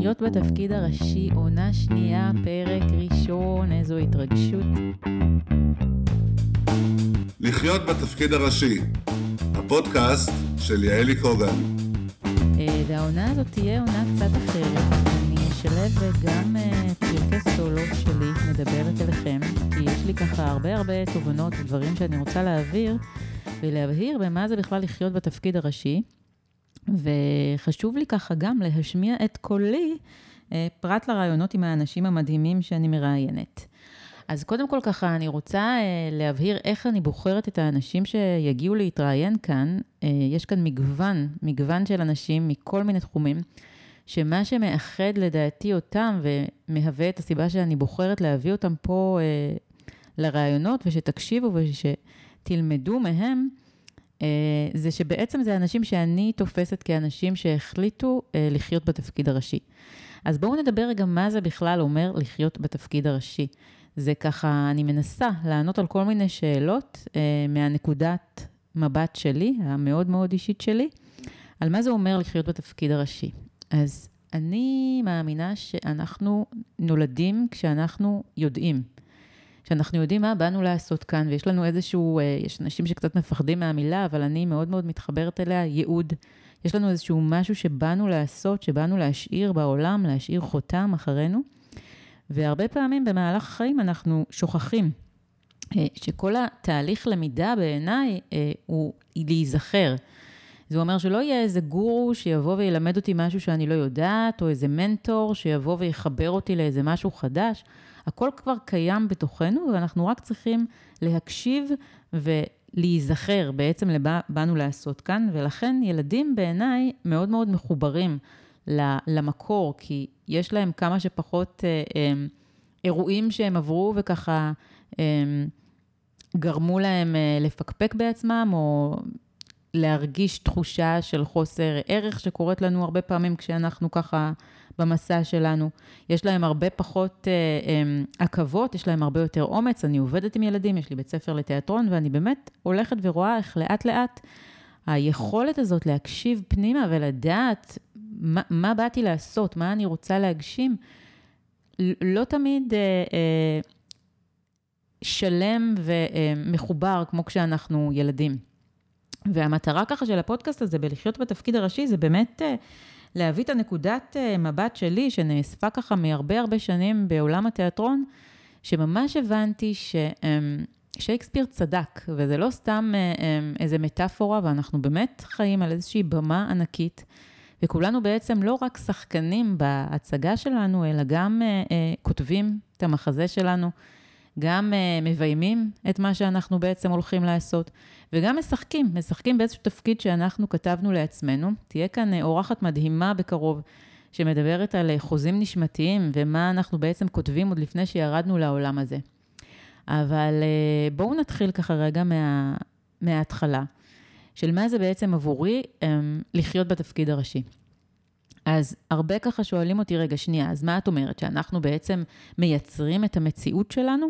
לחיות בתפקיד הראשי, עונה שנייה, פרק ראשון, איזו התרגשות. לחיות בתפקיד הראשי, הפודקאסט של יעלי קוגן. אה, והעונה הזאת תהיה עונה קצת אחרת. אני אשלב גם אה, פרקי סולו שלי מדברת אליכם, כי יש לי ככה הרבה הרבה תובנות ודברים שאני רוצה להעביר, ולהבהיר במה זה בכלל לחיות בתפקיד הראשי. וחשוב לי ככה גם להשמיע את קולי, אה, פרט לרעיונות עם האנשים המדהימים שאני מראיינת. אז קודם כל ככה, אני רוצה אה, להבהיר איך אני בוחרת את האנשים שיגיעו להתראיין כאן. אה, יש כאן מגוון, מגוון של אנשים מכל מיני תחומים, שמה שמאחד לדעתי אותם ומהווה את הסיבה שאני בוחרת להביא אותם פה לראיונות ושתקשיבו ושתלמדו מהם, זה שבעצם זה אנשים שאני תופסת כאנשים שהחליטו אה, לחיות בתפקיד הראשי. אז בואו נדבר רגע מה זה בכלל אומר לחיות בתפקיד הראשי. זה ככה, אני מנסה לענות על כל מיני שאלות אה, מהנקודת מבט שלי, המאוד מאוד אישית שלי, על מה זה אומר לחיות בתפקיד הראשי. אז אני מאמינה שאנחנו נולדים כשאנחנו יודעים. שאנחנו יודעים מה באנו לעשות כאן, ויש לנו איזשהו, אה, יש אנשים שקצת מפחדים מהמילה, אבל אני מאוד מאוד מתחברת אליה, ייעוד. יש לנו איזשהו משהו שבאנו לעשות, שבאנו להשאיר בעולם, להשאיר חותם אחרינו. והרבה פעמים במהלך החיים אנחנו שוכחים אה, שכל התהליך למידה בעיניי אה, הוא להיזכר. זה אומר שלא יהיה איזה גורו שיבוא וילמד אותי משהו שאני לא יודעת, או איזה מנטור שיבוא ויחבר אותי לאיזה משהו חדש. הכל כבר קיים בתוכנו, ואנחנו רק צריכים להקשיב ולהיזכר בעצם למה באנו לעשות כאן, ולכן ילדים בעיניי מאוד מאוד מחוברים למקור, כי יש להם כמה שפחות אה, אה, אירועים שהם עברו וככה אה, גרמו להם אה, לפקפק בעצמם, או להרגיש תחושה של חוסר ערך שקורית לנו הרבה פעמים כשאנחנו ככה במסע שלנו. יש להם הרבה פחות אה, אה, עכבות, יש להם הרבה יותר אומץ. אני עובדת עם ילדים, יש לי בית ספר לתיאטרון, ואני באמת הולכת ורואה איך לאט-לאט היכולת הזאת להקשיב פנימה ולדעת מה, מה באתי לעשות, מה אני רוצה להגשים, לא תמיד... אה, אה, שלם ומחובר כמו כשאנחנו ילדים. והמטרה ככה של הפודקאסט הזה בלחיות בתפקיד הראשי זה באמת אה, להביא את הנקודת אה, מבט שלי, שנאספה ככה מהרבה הרבה שנים בעולם התיאטרון, שממש הבנתי ששייקספיר צדק, וזה לא סתם אה, איזה מטאפורה, ואנחנו באמת חיים על איזושהי במה ענקית, וכולנו בעצם לא רק שחקנים בהצגה שלנו, אלא גם כותבים את המחזה שלנו. גם uh, מביימים את מה שאנחנו בעצם הולכים לעשות, וגם משחקים, משחקים באיזשהו תפקיד שאנחנו כתבנו לעצמנו. תהיה כאן uh, אורחת מדהימה בקרוב, שמדברת על uh, חוזים נשמתיים ומה אנחנו בעצם כותבים עוד לפני שירדנו לעולם הזה. אבל uh, בואו נתחיל ככה רגע מה, מההתחלה, של מה זה בעצם עבורי um, לחיות בתפקיד הראשי. אז הרבה ככה שואלים אותי, רגע, שנייה, אז מה את אומרת, שאנחנו בעצם מייצרים את המציאות שלנו?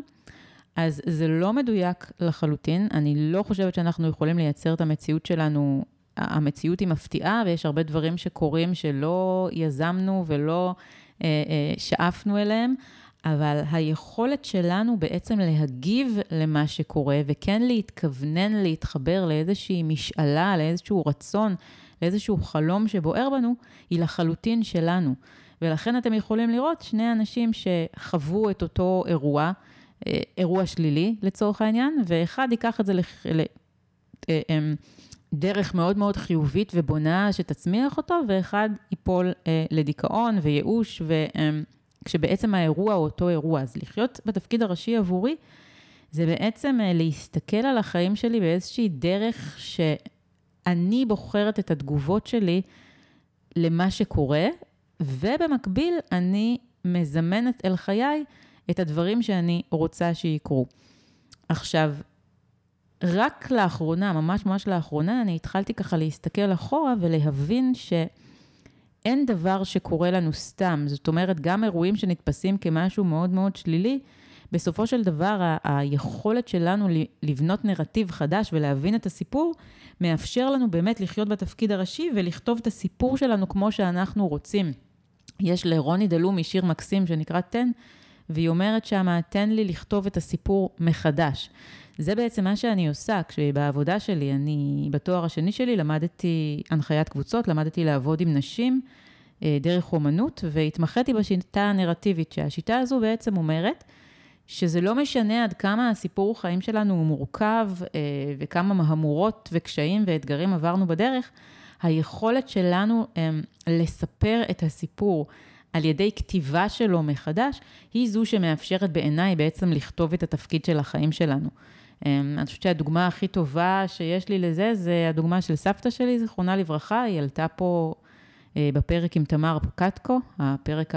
אז זה לא מדויק לחלוטין, אני לא חושבת שאנחנו יכולים לייצר את המציאות שלנו, המציאות היא מפתיעה ויש הרבה דברים שקורים שלא יזמנו ולא אה, אה, שאפנו אליהם, אבל היכולת שלנו בעצם להגיב למה שקורה וכן להתכוונן להתחבר לאיזושהי משאלה, לאיזשהו רצון, לאיזשהו חלום שבוער בנו, היא לחלוטין שלנו. ולכן אתם יכולים לראות שני אנשים שחוו את אותו אירוע, אה, אירוע שלילי לצורך העניין, ואחד ייקח את זה לח... אה, מאוד מאוד חיובית ובונה שתצמיח אותו, ואחד ייפול אה, לדיכאון וייאוש, וכשבעצם האירוע הוא אותו אירוע. אז לחיות בתפקיד הראשי עבורי, זה בעצם להסתכל על החיים שלי באיזושהי דרך שאני בוחרת את התגובות שלי למה שקורה, ובמקביל אני מזמנת אל חיי את הדברים שאני רוצה שיקרו. עכשיו, רק לאחרונה, ממש ממש לאחרונה, אני התחלתי ככה להסתכל אחורה ולהבין שאין דבר שקורה לנו סתם. זאת אומרת, גם אירועים שנתפסים כמשהו מאוד מאוד שלילי, בסופו של דבר, ה- היכולת שלנו לבנות נרטיב חדש ולהבין את הסיפור, מאפשר לנו באמת לחיות בתפקיד הראשי ולכתוב את הסיפור שלנו כמו שאנחנו רוצים. יש לרוני דלומי שיר מקסים שנקרא תן, והיא אומרת שמה, תן לי לכתוב את הסיפור מחדש. זה בעצם מה שאני עושה, כשבעבודה שלי, אני, בתואר השני שלי למדתי הנחיית קבוצות, למדתי לעבוד עם נשים אה, דרך אומנות, והתמחיתי בשיטה הנרטיבית, שהשיטה הזו בעצם אומרת, שזה לא משנה עד כמה הסיפור חיים שלנו הוא מורכב, אה, וכמה מהמורות וקשיים ואתגרים עברנו בדרך, היכולת שלנו אה, לספר את הסיפור על ידי כתיבה שלו מחדש, היא זו שמאפשרת בעיניי בעצם לכתוב את התפקיד של החיים שלנו. אה, אני חושבת שהדוגמה הכי טובה שיש לי לזה, זה הדוגמה של סבתא שלי, זיכרונה לברכה, היא עלתה פה בפרק עם תמר פקטקו, הפרק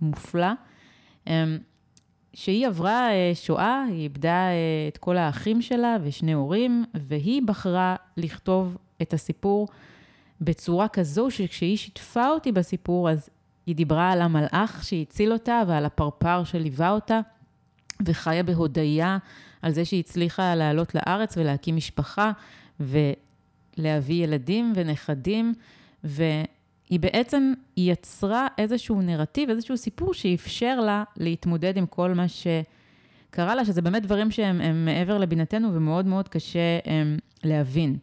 המופלא. שהיא עברה אה, שואה, היא איבדה אה, את כל האחים שלה ושני הורים, והיא בחרה לכתוב את הסיפור בצורה כזו שכשהיא שיתפה אותי בסיפור, אז היא דיברה על המלאך שהציל אותה ועל הפרפר שליווה אותה, וחיה בהודיה על זה שהיא הצליחה לעלות לארץ ולהקים משפחה ולהביא ילדים ונכדים, ו... היא בעצם יצרה איזשהו נרטיב, איזשהו סיפור שאפשר לה להתמודד עם כל מה שקרה לה, שזה באמת דברים שהם מעבר לבינתנו ומאוד מאוד קשה הם, להבין.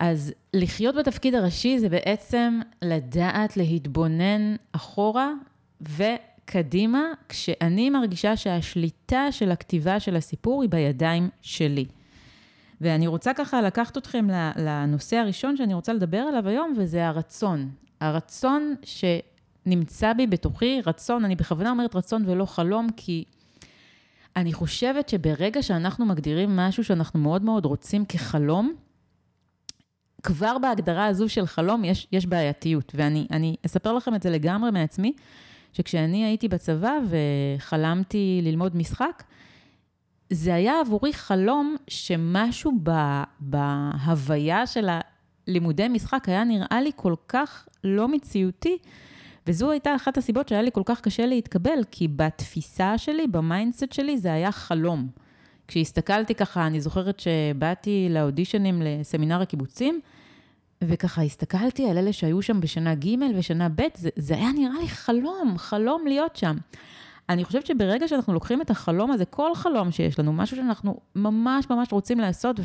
אז לחיות בתפקיד הראשי זה בעצם לדעת להתבונן אחורה וקדימה, כשאני מרגישה שהשליטה של הכתיבה של הסיפור היא בידיים שלי. ואני רוצה ככה לקחת אתכם לנושא הראשון שאני רוצה לדבר עליו היום, וזה הרצון. הרצון שנמצא בי בתוכי, רצון, אני בכוונה אומרת רצון ולא חלום, כי אני חושבת שברגע שאנחנו מגדירים משהו שאנחנו מאוד מאוד רוצים כחלום, כבר בהגדרה הזו של חלום יש, יש בעייתיות. ואני אספר לכם את זה לגמרי מעצמי, שכשאני הייתי בצבא וחלמתי ללמוד משחק, זה היה עבורי חלום שמשהו ב, בהוויה של הלימודי משחק היה נראה לי כל כך לא מציאותי, וזו הייתה אחת הסיבות שהיה לי כל כך קשה להתקבל, כי בתפיסה שלי, ב mindset שלי, זה היה חלום. כשהסתכלתי ככה, אני זוכרת שבאתי לאודישנים לסמינר הקיבוצים, וככה הסתכלתי על אלה שהיו שם בשנה ג' ושנה ב', זה, זה היה נראה לי חלום, חלום להיות שם. אני חושבת שברגע שאנחנו לוקחים את החלום הזה, כל חלום שיש לנו, משהו שאנחנו ממש ממש רוצים לעשות,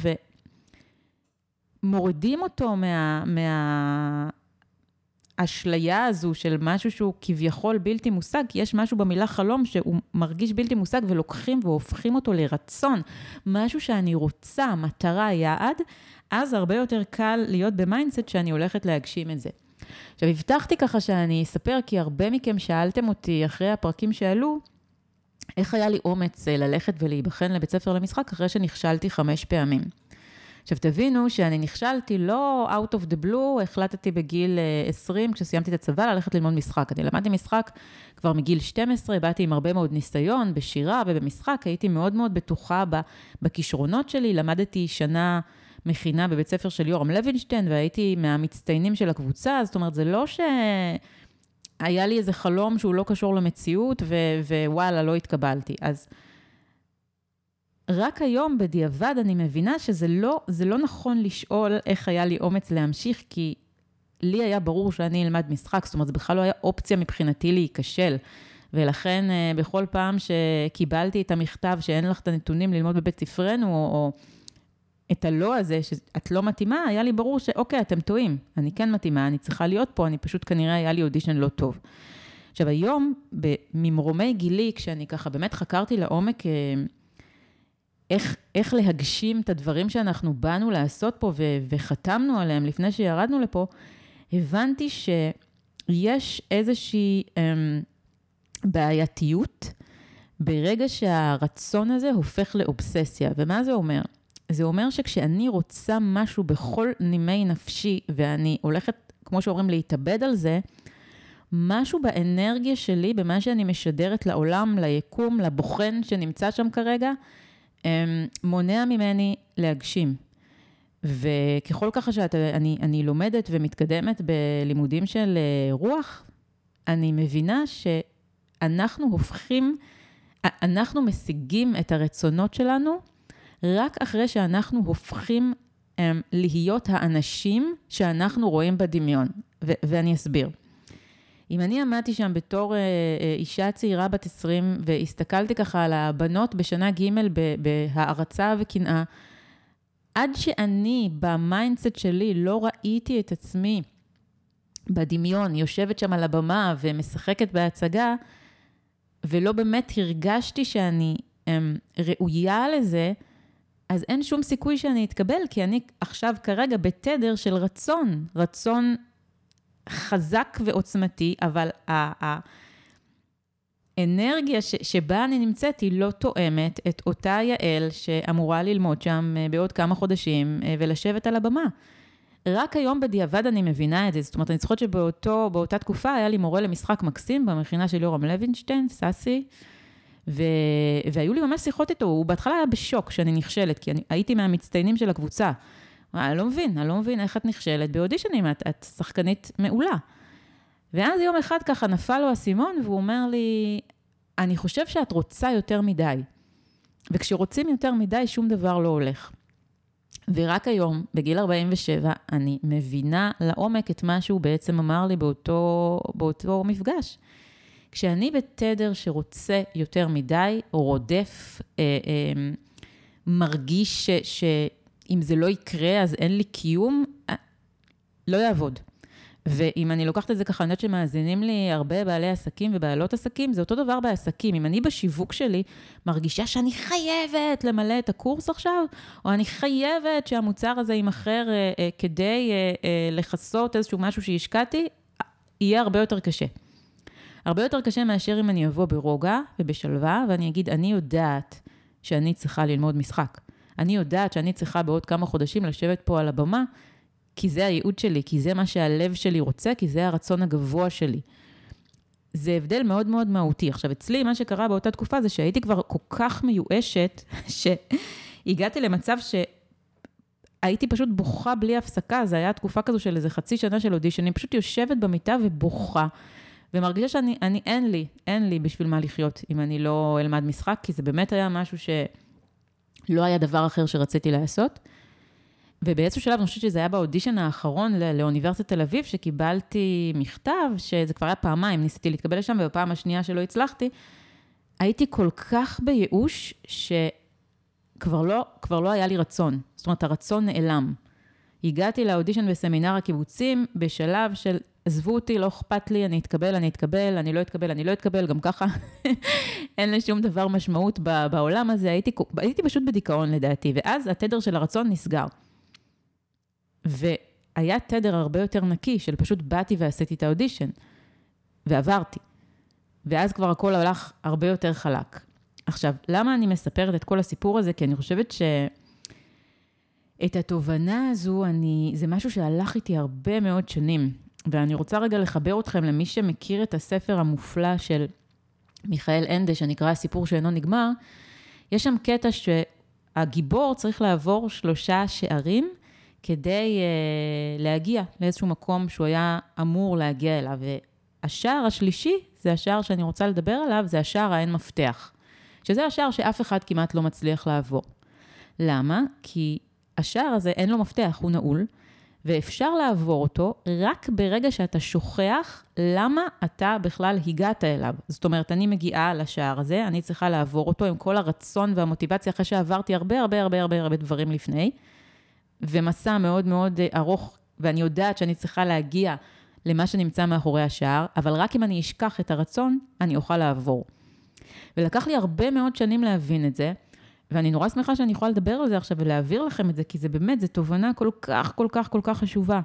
ומורידים אותו מה... מה... האשליה הזו של משהו שהוא כביכול בלתי מושג, כי יש משהו במילה חלום שהוא מרגיש בלתי מושג ולוקחים והופכים אותו לרצון, משהו שאני רוצה, מטרה, יעד, אז הרבה יותר קל להיות ב mindset שאני הולכת להגשים את זה. עכשיו, הבטחתי ככה שאני אספר, כי הרבה מכם שאלתם אותי אחרי הפרקים שעלו, איך היה לי אומץ אה, ללכת ולהיבחן לבית ספר למשחק אחרי שנכשלתי חמש פעמים. עכשיו, תבינו שאני נכשלתי לא out of the blue, החלטתי בגיל 20, אה, כשסיימתי את הצבא, ללכת ללמוד משחק. אני למדתי משחק כבר מגיל 12, באתי עם הרבה מאוד ניסיון בשירה ובמשחק, הייתי מאוד מאוד בטוחה בכישרונות שלי, למדתי שנה מכינה בבית ספר של יורם לוינשטיין, והייתי מהמצטיינים של הקבוצה, זאת אומרת, זה לא שהיה לי איזה חלום שהוא לא קשור למציאות, ו- ווואלה, לא התקבלתי. אז רק היום, בדיעבד, אני מבינה שזה לא, לא נכון לשאול איך היה לי אומץ להמשיך, כי לי היה ברור שאני אלמד משחק, זאת אומרת, זה בכלל לא היה אופציה מבחינתי להיכשל. ולכן, אה, בכל פעם שקיבלתי את המכתב שאין לך את הנתונים ללמוד בבית ספרנו, או, או את הלא הזה, שאת לא מתאימה, היה לי ברור שאוקיי, אתם טועים, אני כן מתאימה, אני צריכה להיות פה, אני פשוט כנראה היה לי אודישן לא טוב. עכשיו, היום, ממרומי גילי, כשאני ככה באמת חקרתי לעומק אה, איך, איך להגשים את הדברים שאנחנו באנו לעשות פה ו, וחתמנו עליהם לפני שירדנו לפה, הבנתי שיש איזושהי אמ, בעייתיות ברגע שהרצון הזה הופך לאובססיה. ומה זה אומר? זה אומר שכשאני רוצה משהו בכל נימי נפשי, ואני הולכת, כמו שאומרים, להתאבד על זה, משהו באנרגיה שלי, במה שאני משדרת לעולם, ליקום, לבוחן שנמצא שם כרגע, אמ, מונע ממני להגשים. וככל ככה שאני אני לומדת ומתקדמת בלימודים של אה, רוח, אני מבינה שאנחנו הופכים, אנחנו משיגים את הרצונות שלנו רק אחרי שאנחנו הופכים um, להיות האנשים שאנחנו רואים בדמיון. ו- ואני אסביר. אם אני עמדתי שם בתור אה, אה, אישה צעירה בת 20, והסתכלתי ככה על הבנות בשנה ג' בהערצה וקנאה, עד שאני, ב mindset שלי, לא ראיתי את עצמי בדמיון, יושבת שם על הבמה ומשחקת בהצגה, ולא באמת הרגשתי שאני, אמ, ראויה לזה, אז אין שום סיכוי שאני אתקבל, כי אני עכשיו כרגע בתדר של רצון, רצון חזק ועוצמתי, אבל האנרגיה שבה אני נמצאת היא לא תואמת את אותה יעל שאמורה ללמוד שם אה, בעוד כמה חודשים אה, ולשבת על הבמה. רק היום בדיעבד אני מבינה את זה, זאת אומרת, אני זוכרת שבאותה תקופה היה לי מורה למשחק מקסים במכינה של יורם לוינשטיין, סאסי, ו... והיו לי ממש שיחות איתו, הוא בהתחלה היה בשוק שאני נכשלת, כי אני הייתי מהמצטיינים של הקבוצה. אני לא מבין, אני לא מבין איך את נכשלת באודישנים, את, את שחקנית מעולה. ואז יום אחד ככה נפל לו האסימון, והוא אומר לי, אני חושב שאת רוצה יותר מדי. וכשרוצים יותר מדי, שום דבר לא הולך. ורק היום, בגיל 47, אני מבינה לעומק את מה שהוא בעצם אמר לי באותו, באותו מפגש. כשאני בתדר שרוצה יותר מדי, רודף, אה, אה, מרגיש שאם זה לא יקרה אז אין לי קיום, אה, לא יעבוד. ואם אני לוקחת את זה ככה, אני יודעת שמאזינים לי הרבה בעלי עסקים ובעלות עסקים, זה אותו דבר בעסקים. אם אני בשיווק שלי מרגישה שאני חייבת למלא את הקורס עכשיו, או אני חייבת שהמוצר הזה יימכר אה, אה, כדי אה, אה, לכסות איזשהו משהו שהשקעתי, יהיה הרבה יותר קשה. הרבה יותר קשה מאשר אם אני אבוא ברוגע ובשלווה, ואני אגיד, אני יודעת שאני צריכה ללמוד משחק. אני יודעת שאני צריכה בעוד כמה חודשים לשבת פה על הבמה כי זה הייעוד שלי, כי זה מה שהלב שלי רוצה, כי זה הרצון הגבוה שלי. זה הבדל מאוד מאוד מהותי. עכשיו, אצלי, מה שקרה באותה תקופה זה שהייתי כבר כל כך מיואשת, שהגעתי למצב שהייתי פשוט בוכה בלי הפסקה, זו הייתה תקופה כזו של איזה חצי שנה של אודישן, אני פשוט יושבת במיטה ובוכה, ומרגישה שאני, אני, אין לי, אין לי בשביל מה לחיות אם אני לא אלמד משחק, כי זה באמת היה משהו שלא היה דבר אחר שרציתי לעשות. ובאיזשהו שלב, אני חושבת שזה היה באודישן האחרון לאוניברסיטת תל אביב, שקיבלתי מכתב, שזה כבר היה פעמיים, ניסיתי להתקבל לשם, ובפעם השנייה שלא הצלחתי, הייתי כל כך בייאוש, שכבר לא, לא היה לי רצון. זאת אומרת, הרצון נעלם. הגעתי לאודישן בסמינר הקיבוצים בשלב של, עזבו אותי, לא אכפת לי, אני אתקבל, אני אתקבל, אני לא אתקבל, אני לא אתקבל, גם ככה אין לי שום דבר משמעות בעולם הזה, הייתי, הייתי פשוט בדיכאון לדעתי, ואז התדר של הרצון נסגר. והיה תדר הרבה יותר נקי, של פשוט באתי ועשיתי את האודישן, ועברתי. ואז כבר הכל הלך הרבה יותר חלק. עכשיו, למה אני מספרת את כל הסיפור הזה? כי אני חושבת ש... את התובנה הזו, אני, זה משהו שהלך איתי הרבה מאוד שנים, ואני רוצה רגע לחבר אתכם למי שמכיר את הספר המופלא של מיכאל אנדה, שנקרא הסיפור שאינו נגמר, יש שם קטע שהגיבור צריך לעבור שלושה שערים כדי uh, להגיע לאיזשהו מקום שהוא היה אמור להגיע אליו. והשער השלישי, זה השער שאני רוצה לדבר עליו, זה השער האין מפתח. שזה השער שאף אחד כמעט לא מצליח לעבור. למה? כי השער הזה אין לו מפתח, הוא נעול, ואפשר לעבור אותו רק ברגע שאתה שוכח למה אתה בכלל הגעת אליו. זאת אומרת, אני מגיעה לשער הזה, אני צריכה לעבור אותו עם כל הרצון והמוטיבציה, אחרי שעברתי הרבה הרבה הרבה הרבה הרבה דברים לפני. ומסע מאוד מאוד אה, ארוך, ואני יודעת שאני צריכה להגיע למה שנמצא מאחורי השער, אבל רק אם אני אשכח את הרצון, אני אוכל לעבור. ולקח לי הרבה מאוד שנים להבין את זה, ואני נורא שמחה שאני יכולה לדבר על זה עכשיו ולהעביר לכם את זה, כי זה באמת, זו תובנה כל כך, כל כך, כל כך חשובה.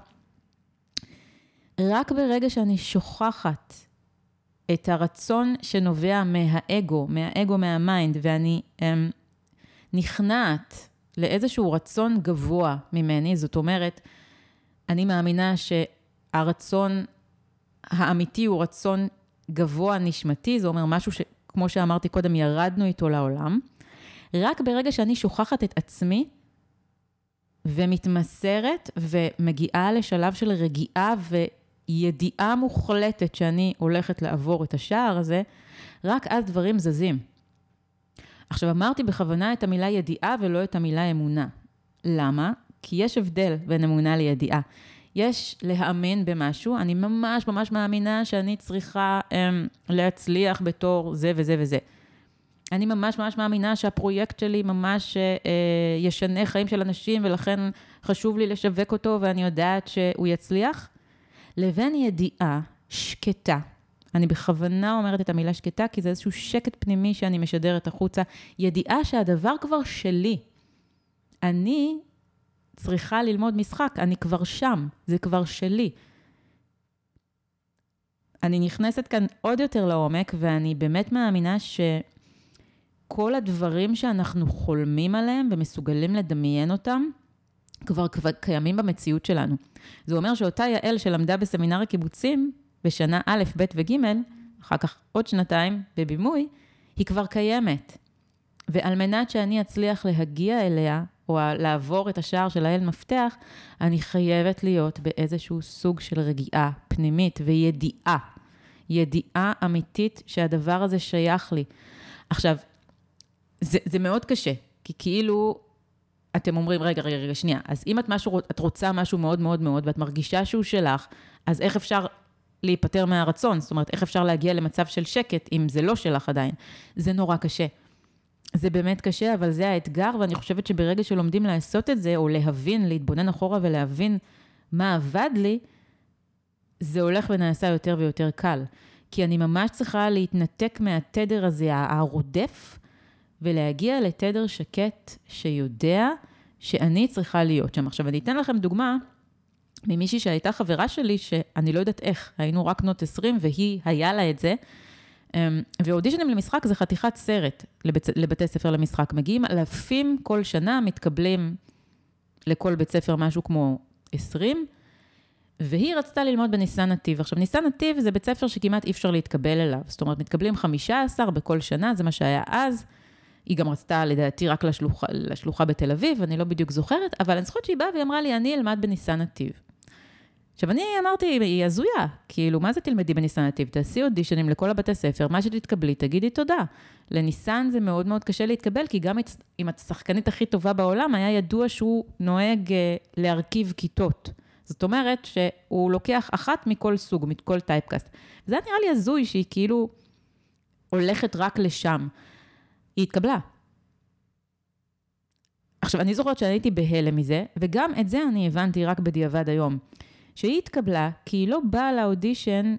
רק ברגע שאני שוכחת את הרצון שנובע מהאגו, מהאגו מה mind, ואני um, נכנעת לאיזשהו רצון גבוה ממני, זאת אומרת, אני מאמינה שהרצון האמיתי הוא רצון גבוה נשמתי, זה אומר משהו שכמו שאמרתי קודם, ירדנו איתו לעולם. רק ברגע שאני שוכחת את עצמי ומתמסרת ומגיעה לשלב של רגיעה וידיעה מוחלטת שאני הולכת לעבור את השער הזה, רק אז דברים זזים. עכשיו, אמרתי בכוונה את המילה ידיעה ולא את המילה אמונה. למה? כי יש הבדל בין אמונה לידיעה. יש להאמין במשהו, אני ממש ממש מאמינה שאני צריכה אמ, להצליח בתור זה וזה וזה. אני ממש ממש מאמינה שהפרויקט שלי ממש אה, ישנה חיים של אנשים, ולכן חשוב לי לשווק אותו, ואני יודעת שהוא יצליח, לבין ידיעה שקטה. אני בכוונה אומרת את המילה שקטה, כי זה איזשהו שקט פנימי שאני משדרת החוצה. ידיעה שהדבר כבר שלי. אני צריכה ללמוד משחק, אני כבר שם, זה כבר שלי. אני נכנסת כאן עוד יותר לעומק, ואני באמת מאמינה שכל הדברים שאנחנו חולמים עליהם ומסוגלים לדמיין אותם, כבר, כבר קיימים במציאות שלנו. זה אומר שאותה יעל שלמדה בסמינר הקיבוצים בשנה א', ב' וג', אחר כך עוד שנתיים בבימוי, היא כבר קיימת. ועל מנת שאני אצליח להגיע אליה, או לעבור את השער של האל מפתח, אני חייבת להיות באיזשהו סוג של רגיעה פנימית וידיעה. ידיעה אמיתית שהדבר הזה שייך לי. עכשיו, זה, זה מאוד קשה, כי כאילו אתם אומרים, רגע, רגע, רגע, שנייה, אז אם את, משהו, את רוצה משהו מאוד מאוד מאוד ואת מרגישה שהוא שלך, אז איך אפשר להיפטר מהרצון? זאת אומרת, איך אפשר להגיע למצב של שקט אם זה לא שלך עדיין? זה נורא קשה. זה באמת קשה, אבל זה האתגר, ואני חושבת שברגע שלומדים לעשות את זה, או להבין, להתבונן אחורה ולהבין מה עבד לי, זה הולך ונעשה יותר ויותר קל. כי אני ממש צריכה להתנתק מהתדר הזה, הרודף, ולהגיע לתדר שקט שיודע שאני צריכה להיות שם. עכשיו, אני אתן לכם דוגמה ממישהי שהייתה חברה שלי, שאני לא יודעת איך, היינו רק בנות 20 והיא, היה לה את זה. אמ, ואודישנים למשחק זה חתיכת סרט לבית, לבתי ספר למשחק. מגיעים אלפים כל שנה, מתקבלים לכל בית ספר משהו כמו 20, והיא רצתה ללמוד בניסן נתיב. עכשיו, ניסן נתיב זה בית ספר שכמעט אי אפשר להתקבל אליו. זאת אומרת, מתקבלים 15 בכל שנה, זה מה שהיה אז. היא גם רצתה, לדעתי, רק לשלוחה, לשלוחה בתל אביב, אני לא בדיוק זוכרת, אבל אני זוכרת שהיא באה והיא אמרה לי, אני אלמד בניסן נתיב. עכשיו, אני אמרתי, היא הזויה, כאילו, מה זה תלמדי בניסן נתיב? תעשי אודישנים לכל הבתי ספר, מה שתתקבלי, תגידי תודה. לניסן זה מאוד מאוד קשה להתקבל, כי גם אם את השחקנית הכי טובה בעולם, היה ידוע שהוא נוהג אה, להרכיב כיתות. זאת אומרת שהוא לוקח אחת מכל סוג, מכל טייפקאסט. זה היה נראה לי הזוי שהיא כאילו הולכת רק לשם. היא התקבלה. עכשיו, אני זוכרת שאני הייתי בהלם מזה, וגם את זה אני הבנתי רק בדיעבד היום. שהיא התקבלה כי היא לא באה לאודישן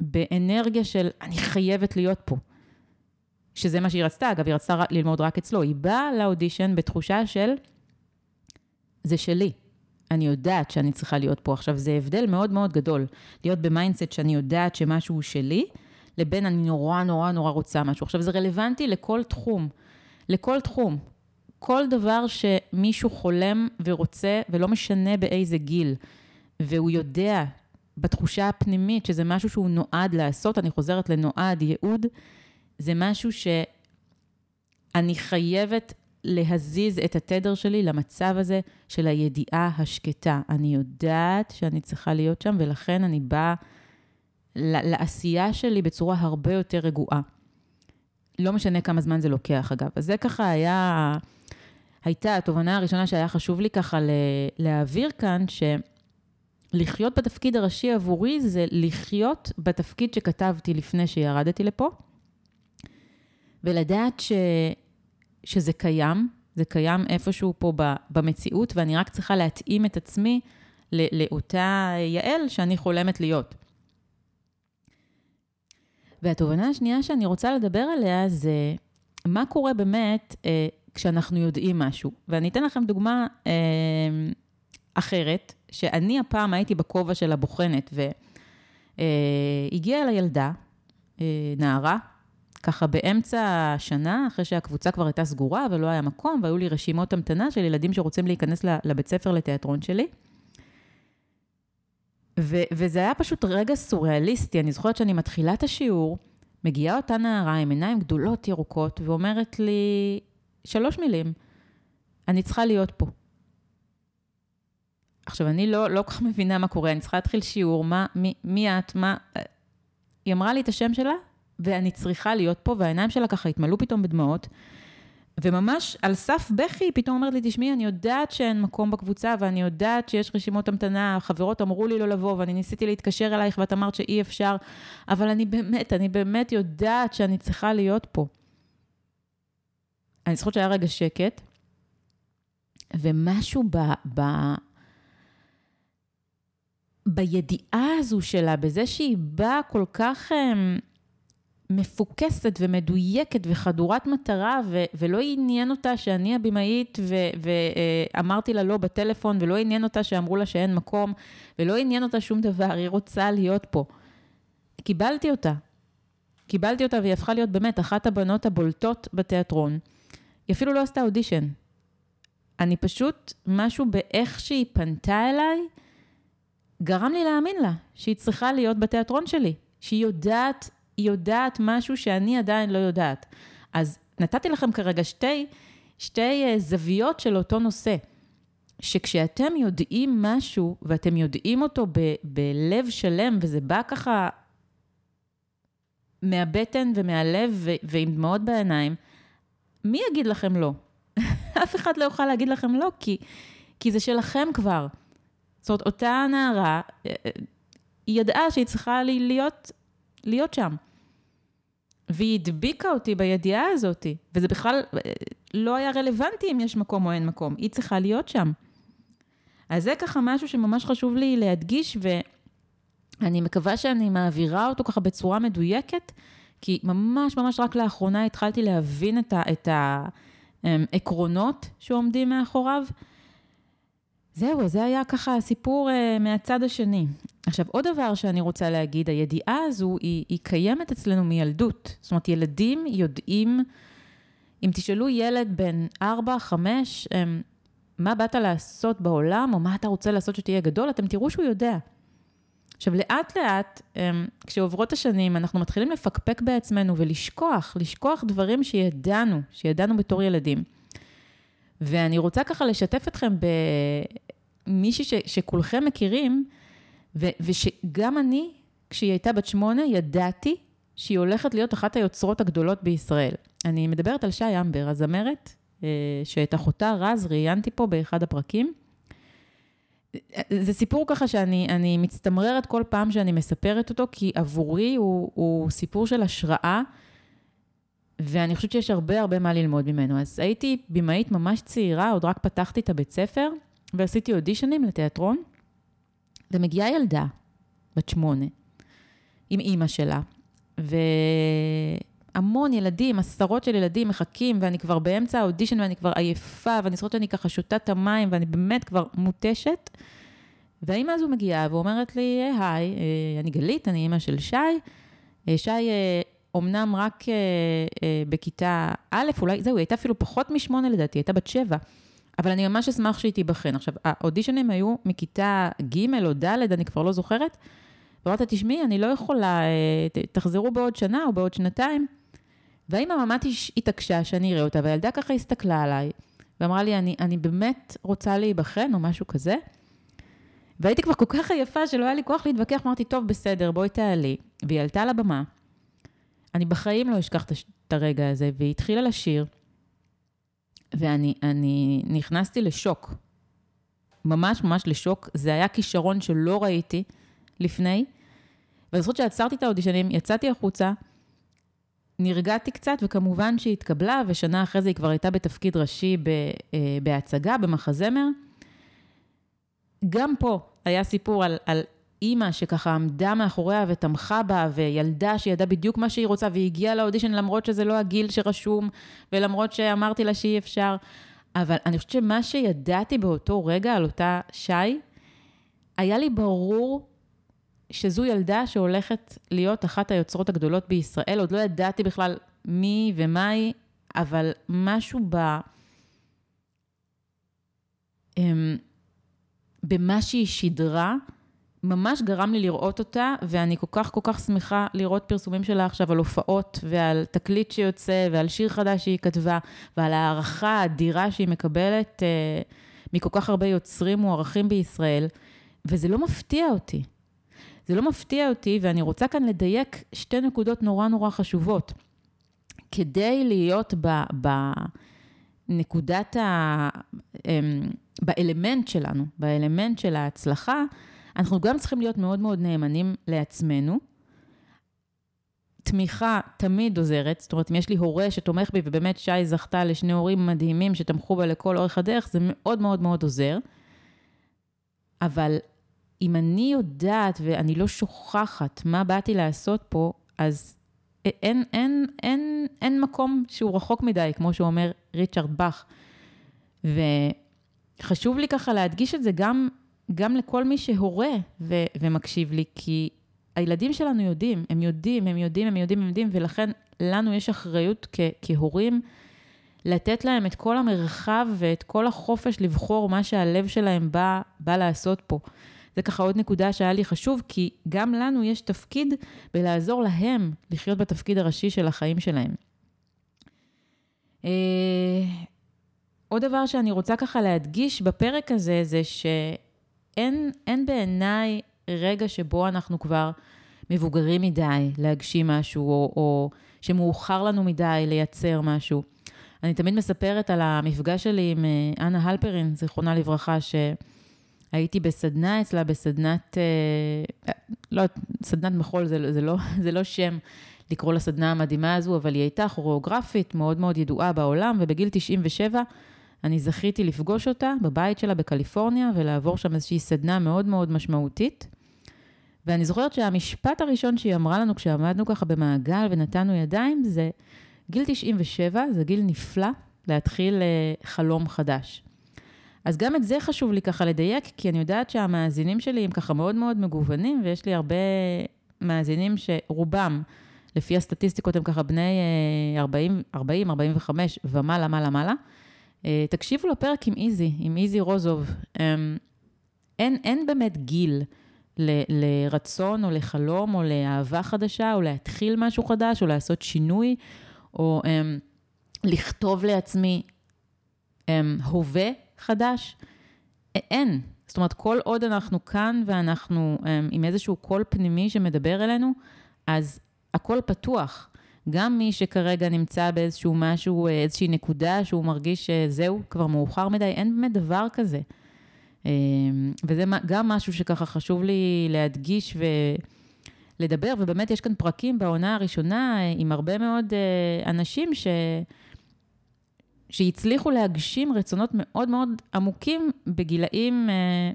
באנרגיה של אני חייבת להיות פה. שזה מה שהיא רצתה, אגב, היא רצתה ללמוד רק אצלו. היא באה לאודישן בתחושה של זה שלי. אני יודעת שאני צריכה להיות פה. עכשיו, זה הבדל מאוד מאוד גדול, להיות ב mindset שאני יודעת שמשהו הוא שלי, לבין אני נורא נורא נורא רוצה משהו. עכשיו, זה רלוונטי לכל תחום, לכל תחום. כל דבר שמישהו חולם ורוצה, ולא משנה באיזה גיל, והוא יודע בתחושה הפנימית שזה משהו שהוא נועד לעשות, אני חוזרת לנועד, ייעוד, זה משהו שאני חייבת להזיז את התדר שלי למצב הזה של הידיעה השקטה. אני יודעת שאני צריכה להיות שם, ולכן אני באה לעשייה שלי בצורה הרבה יותר רגועה. לא משנה כמה זמן זה לוקח, אגב. אז זה ככה היה, הייתה התובנה הראשונה שהיה חשוב לי ככה להעביר כאן, שלחיות בתפקיד הראשי עבורי זה לחיות בתפקיד שכתבתי לפני שירדתי לפה, ולדעת ש, שזה קיים, זה קיים איפשהו פה במציאות, ואני רק צריכה להתאים את עצמי לאותה יעל שאני חולמת להיות. והתובנה השנייה שאני רוצה לדבר עליה זה מה קורה באמת אה, כשאנחנו יודעים משהו. ואני אתן לכם דוגמה אה, אחרת, שאני הפעם הייתי בכובע של הבוחנת, והגיעה אה, אליי ילדה, אה, נערה, ככה באמצע השנה, אחרי שהקבוצה כבר הייתה סגורה ולא היה מקום, והיו לי רשימות המתנה של ילדים שרוצים להיכנס לבית ספר לתיאטרון שלי. ו- וזה היה פשוט רגע סוריאליסטי. אני זוכרת שאני מתחילה את השיעור, מגיעה אותה נערה עם עיניים גדולות ירוקות, ואומרת לי שלוש מילים, אני צריכה להיות פה. עכשיו, אני לא, לא כל כך מבינה מה קורה, אני צריכה להתחיל שיעור, מה, מי, מי את, מה... היא אמרה לי את השם שלה, ואני צריכה להיות פה, והעיניים שלה ככה התמלאו פתאום בדמעות, וממש על סף בכי, היא פתאום אומרת לי, תשמעי, אני יודעת שאין מקום בקבוצה, ואני יודעת שיש רשימות המתנה, החברות אמרו לי לא לבוא, ואני ניסיתי להתקשר אלייך, ואת אמרת שאי אפשר, אבל אני באמת, אני באמת יודעת שאני צריכה להיות פה. אני זוכרת שהיה רגע שקט, ומשהו ב... ב בידיעה הזו שלה, בזה שהיא באה כל כך... Um, מפוקסת ומדויקת וחדורת מטרה, ו- ולא עניין אותה שאני הבמאית ואמרתי לה לא בטלפון, ולא עניין אותה שאמרו לה שאין מקום, ולא עניין אותה שום דבר, היא רוצה להיות פה. קיבלתי אותה. קיבלתי אותה והיא הפכה להיות באמת אחת הבנות הבולטות בתיאטרון. היא אפילו לא עשתה אודישן. אני פשוט, משהו באיך שהיא פנתה אליי, גרם לי להאמין לה שהיא צריכה להיות בתיאטרון שלי, שהיא יודעת היא יודעת משהו שאני עדיין לא יודעת. אז נתתי לכם כרגע שתי, שתי אה, זוויות של אותו נושא. שכשאתם יודעים משהו, ואתם יודעים אותו ב- בלב שלם, וזה בא ככה מהבטן ומהלב ו- ועם דמעות בעיניים, מי יגיד לכם לא? אף אחד לא יוכל להגיד לכם לא, כי, כי זה שלכם כבר. זאת אומרת, אותה נערה, אה, אה, היא ידעה שהיא צריכה להיות להיות שם. והיא הדביקה אותי בידיעה הזאת, וזה בכלל לא היה רלוונטי אם יש מקום או אין מקום, היא צריכה להיות שם. אז זה ככה משהו שממש חשוב לי להדגיש, ואני מקווה שאני מעבירה אותו ככה בצורה מדויקת, כי ממש ממש רק לאחרונה התחלתי להבין את העקרונות שעומדים מאחוריו. זהו, זה היה ככה הסיפור uh, מהצד השני. עכשיו, עוד דבר שאני רוצה להגיד, הידיעה הזו היא, היא קיימת אצלנו מילדות. זאת אומרת, ילדים יודעים, אם תשאלו ילד בן 4, 5, um, מה באת לעשות בעולם, או מה אתה רוצה לעשות שתהיה גדול, אתם תראו שהוא יודע. עכשיו, לאט לאט, um, כשעוברות השנים, אנחנו מתחילים לפקפק בעצמנו ולשכוח, לשכוח דברים שידענו, שידענו בתור ילדים. ואני רוצה ככה לשתף אתכם במישהי ש, שכולכם מכירים, ו, ושגם אני, כשהיא הייתה בת שמונה, ידעתי שהיא הולכת להיות אחת היוצרות הגדולות בישראל. אני מדברת על שי אמבר, הזמרת, אה, שאת אחותה רז ראיינתי פה באחד הפרקים. זה סיפור ככה שאני מצטמררת כל פעם שאני מספרת אותו, כי עבורי הוא, הוא סיפור של השראה. ואני חושבת שיש הרבה הרבה מה ללמוד ממנו. אז הייתי במאית ממש צעירה, עוד רק פתחתי את הבית ספר, ועשיתי אודישנים לתיאטרון, ומגיעה ילדה, בת שמונה, עם אימא שלה, והמון ילדים, עשרות של ילדים מחכים, ואני כבר באמצע האודישן ואני כבר עייפה, ואני זוכרת שאני ככה שותה את המים, ואני באמת כבר מותשת. והאימא הזו מגיעה ואומרת לי, היי, אה, אני גלית, אני אימא של שי. אה, שי אה, אמנם רק אה, אה, בכיתה א', אולי, זהו, היא הייתה אפילו פחות משמונה לדעתי, היא הייתה בת שבע. אבל אני ממש אשמח שהיא תיבחן. עכשיו, האודישנים היו מכיתה ג' או ד', אני כבר לא זוכרת. ואמרת, תשמעי, אני לא יכולה, אה, תחזרו בעוד שנה או בעוד שנתיים. והאימא ממש התעקשה שאני אראה אותה, והילדה ככה הסתכלה עליי, ואמרה לי, אני, אני באמת רוצה להיבחן או משהו כזה. והייתי כבר כל כך עייפה שלא היה לי כוח להתווכח, אמרתי, טוב, בסדר, בואי תעלי. והיא עלתה לבמה, אני בחיים לא אשכח את הרגע הזה, והיא התחילה לשיר, ואני נכנסתי לשוק. ממש ממש לשוק. זה היה כישרון שלא ראיתי לפני. ואני זוכרת שעצרתי את האודישנים, יצאתי החוצה, נרגעתי קצת, וכמובן שהיא התקבלה, ושנה אחרי זה היא כבר הייתה בתפקיד ראשי אה, בהצגה, במחזמר. גם פה היה סיפור על, על אימא שככה עמדה מאחוריה ותמכה בה, וילדה שידעה בדיוק מה שהיא רוצה, והיא הגיעה לאודישן למרות שזה לא הגיל שרשום, ולמרות שאמרתי לה שאי אפשר. אבל אני חושבת שמה שידעתי באותו רגע על אותה שי, היה לי ברור שזו ילדה שהולכת להיות אחת היוצרות הגדולות בישראל. עוד לא ידעתי בכלל מי ומה היא, אבל משהו ב... אמ, במה שהיא שידרה, ממש גרם לי לראות אותה, ואני כל כך כל כך שמחה לראות פרסומים שלה עכשיו על הופעות ועל תקליט שיוצא ועל שיר חדש שהיא כתבה ועל הערכה האדירה שהיא מקבלת אה, מכל כך הרבה יוצרים מוערכים בישראל, וזה לא מפתיע אותי. זה לא מפתיע אותי, ואני רוצה כאן לדייק שתי נקודות נורא נורא חשובות. כדי להיות ב... ב בנקודת ה... אמ, באלמנט שלנו, באלמנט של ההצלחה, אנחנו גם צריכים להיות מאוד מאוד נאמנים לעצמנו. תמיכה תמיד עוזרת, זאת אומרת, אם יש לי הורה שתומך בי, ובאמת שי זכתה לשני הורים מדהימים שתמכו בה לכל אורך הדרך, זה מאוד מאוד מאוד עוזר. אבל אם אני יודעת ואני לא שוכחת מה באתי לעשות פה, אז אין, אין, אין, אין מקום שהוא רחוק מדי, כמו שאומר ריצ'רד באך. וחשוב לי ככה להדגיש את זה גם, גם לכל מי שהורה ו, ומקשיב לי, כי הילדים שלנו יודעים, הם יודעים, הם יודעים, הם יודעים, הם יודעים, ולכן לנו יש אחריות כ, כהורים לתת להם את כל המרחב ואת כל החופש לבחור מה שהלב שלהם בא, בא לעשות פה. זה ככה עוד נקודה שהיה לי חשוב, כי גם לנו יש תפקיד בלעזור להם לחיות בתפקיד הראשי של החיים שלהם. אה, עוד דבר שאני רוצה ככה להדגיש בפרק הזה, זה שאין בעיניי רגע שבו אנחנו כבר מבוגרים מדי להגשים משהו, או, או שמאוחר לנו מדי לייצר משהו. אני תמיד מספרת על המפגש שלי עם אה, אנה הלפרין, זיכרונה לברכה, ש... הייתי בסדנה אצלה, בסדנת, אה, לא, סדנת מחול זה, זה, לא, זה לא שם לקרוא לסדנה המדהימה הזו, אבל היא הייתה כוריאוגרפית מאוד מאוד ידועה בעולם, ובגיל 97 אני זכיתי לפגוש אותה בבית שלה בקליפורניה, ולעבור שם איזושהי סדנה מאוד מאוד משמעותית. ואני זוכרת שהמשפט הראשון שהיא אמרה לנו כשעמדנו ככה במעגל ונתנו ידיים, זה גיל 97 זה גיל נפלא להתחיל אה, חלום חדש. אז גם את זה חשוב לי ככה לדייק, כי אני יודעת שהמאזינים שלי הם ככה מאוד מאוד מגוונים, ויש לי הרבה מאזינים שרובם, לפי הסטטיסטיקות, הם ככה בני 40, 40, 45 ומעלה, מעלה, מעלה. אה, תקשיבו לפרק עם איזי, עם איזי רוזוב. אמ, אין, אין באמת גיל ל, לרצון או לחלום או לאהבה חדשה, או להתחיל משהו חדש, או לעשות שינוי, או um, לכתוב לעצמי um, הווה חדש? אין. זאת אומרת, כל עוד אנחנו כאן ואנחנו אמ, עם איזשהו קול פנימי שמדבר אלינו, אז הכל פתוח. גם מי שכרגע נמצא באיזשהו משהו, איזושהי נקודה שהוא מרגיש שזהו, כבר מאוחר מדי, אין באמת דבר כזה. אמ, וזה גם משהו שככה חשוב לי להדגיש ולדבר, ובאמת יש כאן פרקים בעונה הראשונה עם הרבה מאוד אה, אנשים ש... שהצליחו להגשים רצונות מאוד מאוד עמוקים בגילאים, אה,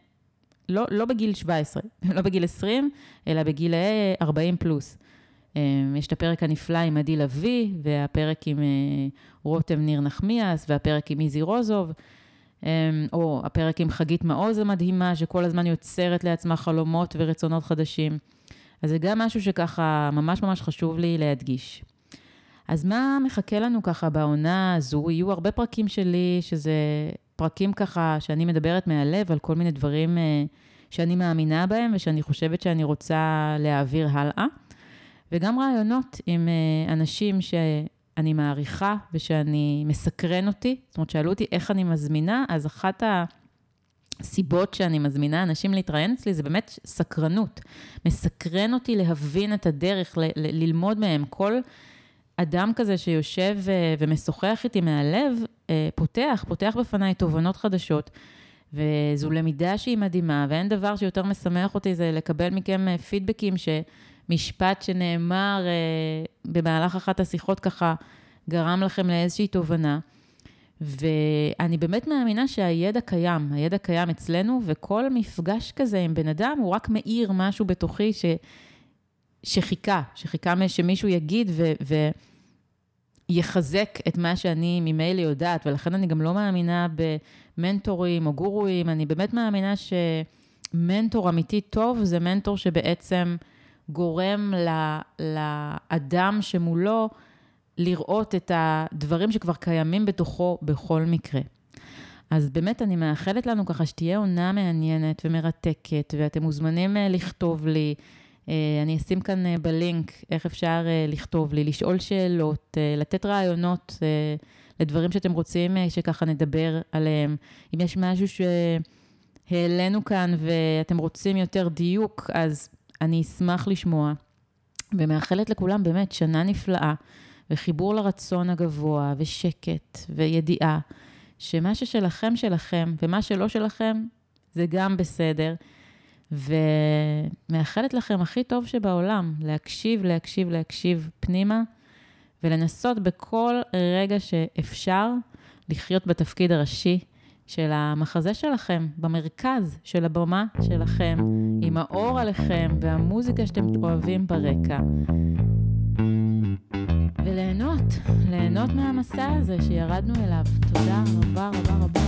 לא, לא בגיל 17, לא בגיל 20, אלא בגילאי 40 פלוס. אה, יש את הפרק הנפלא עם עדי לביא, והפרק עם אה, רותם ניר נחמיאס, והפרק עם איזי רוזוב, או הפרק עם חגית מעוז המדהימה, שכל הזמן יוצרת לעצמה חלומות ורצונות חדשים. אז זה גם משהו שככה ממש ממש חשוב לי להדגיש. אז מה מחכה לנו ככה בעונה הזו? יהיו הרבה פרקים שלי, שזה פרקים ככה שאני מדברת מהלב על כל מיני דברים אה, שאני מאמינה בהם ושאני חושבת שאני רוצה להעביר הלאה. וגם רעיונות עם אה, אנשים שאני מעריכה ושאני מסקרן אותי. זאת אומרת, שאלו אותי איך אני מזמינה, אז אחת הסיבות שאני מזמינה אנשים להתראיין אצלי זה באמת סקרנות. מסקרן אותי להבין את הדרך, ל- ל- ללמוד מהם. כל... אדם כזה שיושב אה, ומשוחח איתי מהלב, אה, פותח, פותח בפניי תובנות חדשות. וזו למידה שהיא מדהימה, ואין דבר שיותר משמח אותי זה לקבל מכם פידבקים שמשפט שנאמר במהלך אחת השיחות ככה גרם לכם לאיזושהי תובנה. ואני באמת מאמינה שהידע קיים, הידע קיים אצלנו, וכל מפגש כזה עם בן אדם הוא רק מאיר משהו בתוכי ש... שחיכה, שחיכה שמישהו יגיד ו... ו... יחזק את מה שאני ממילא יודעת, ולכן אני גם לא מאמינה במנטורים או גורואים, אני באמת מאמינה שמנטור אמיתי טוב זה מנטור שבעצם גורם לאדם שמולו לראות את הדברים שכבר קיימים בתוכו בכל מקרה. אז באמת אני מאחלת לנו ככה שתהיה עונה מעניינת ומרתקת, ואתם מוזמנים אה, לכתוב לי. אה, אני אשים כאן אה, בלינק איך אפשר לכתוב לי, לשאול שאלות, לתת רעיונות לדברים שאתם רוצים שככה נדבר עליהם. אם יש משהו שהעלינו כאן ואתם רוצים יותר דיוק, אז אני אשמח לשמוע. ומאחלת לכולם באמת שנה נפלאה, וחיבור לרצון הגבוה, ושקט, וידיעה, שמה ששלכם שלכם, ומה שלא שלכם, זה גם בסדר. ומאחלת לכם הכי טוב שבעולם, להקשיב, להקשיב, להקשיב פנימה, ולנסות בכל רגע שאפשר לחיות בתפקיד הראשי של המחזה שלכם, במרכז של הבמה שלכם, עם האור עליכם והמוזיקה שאתם אוהבים ברקע. וליהנות, ליהנות מהמסע הזה שירדנו אליו. תודה רבה רבה רבה.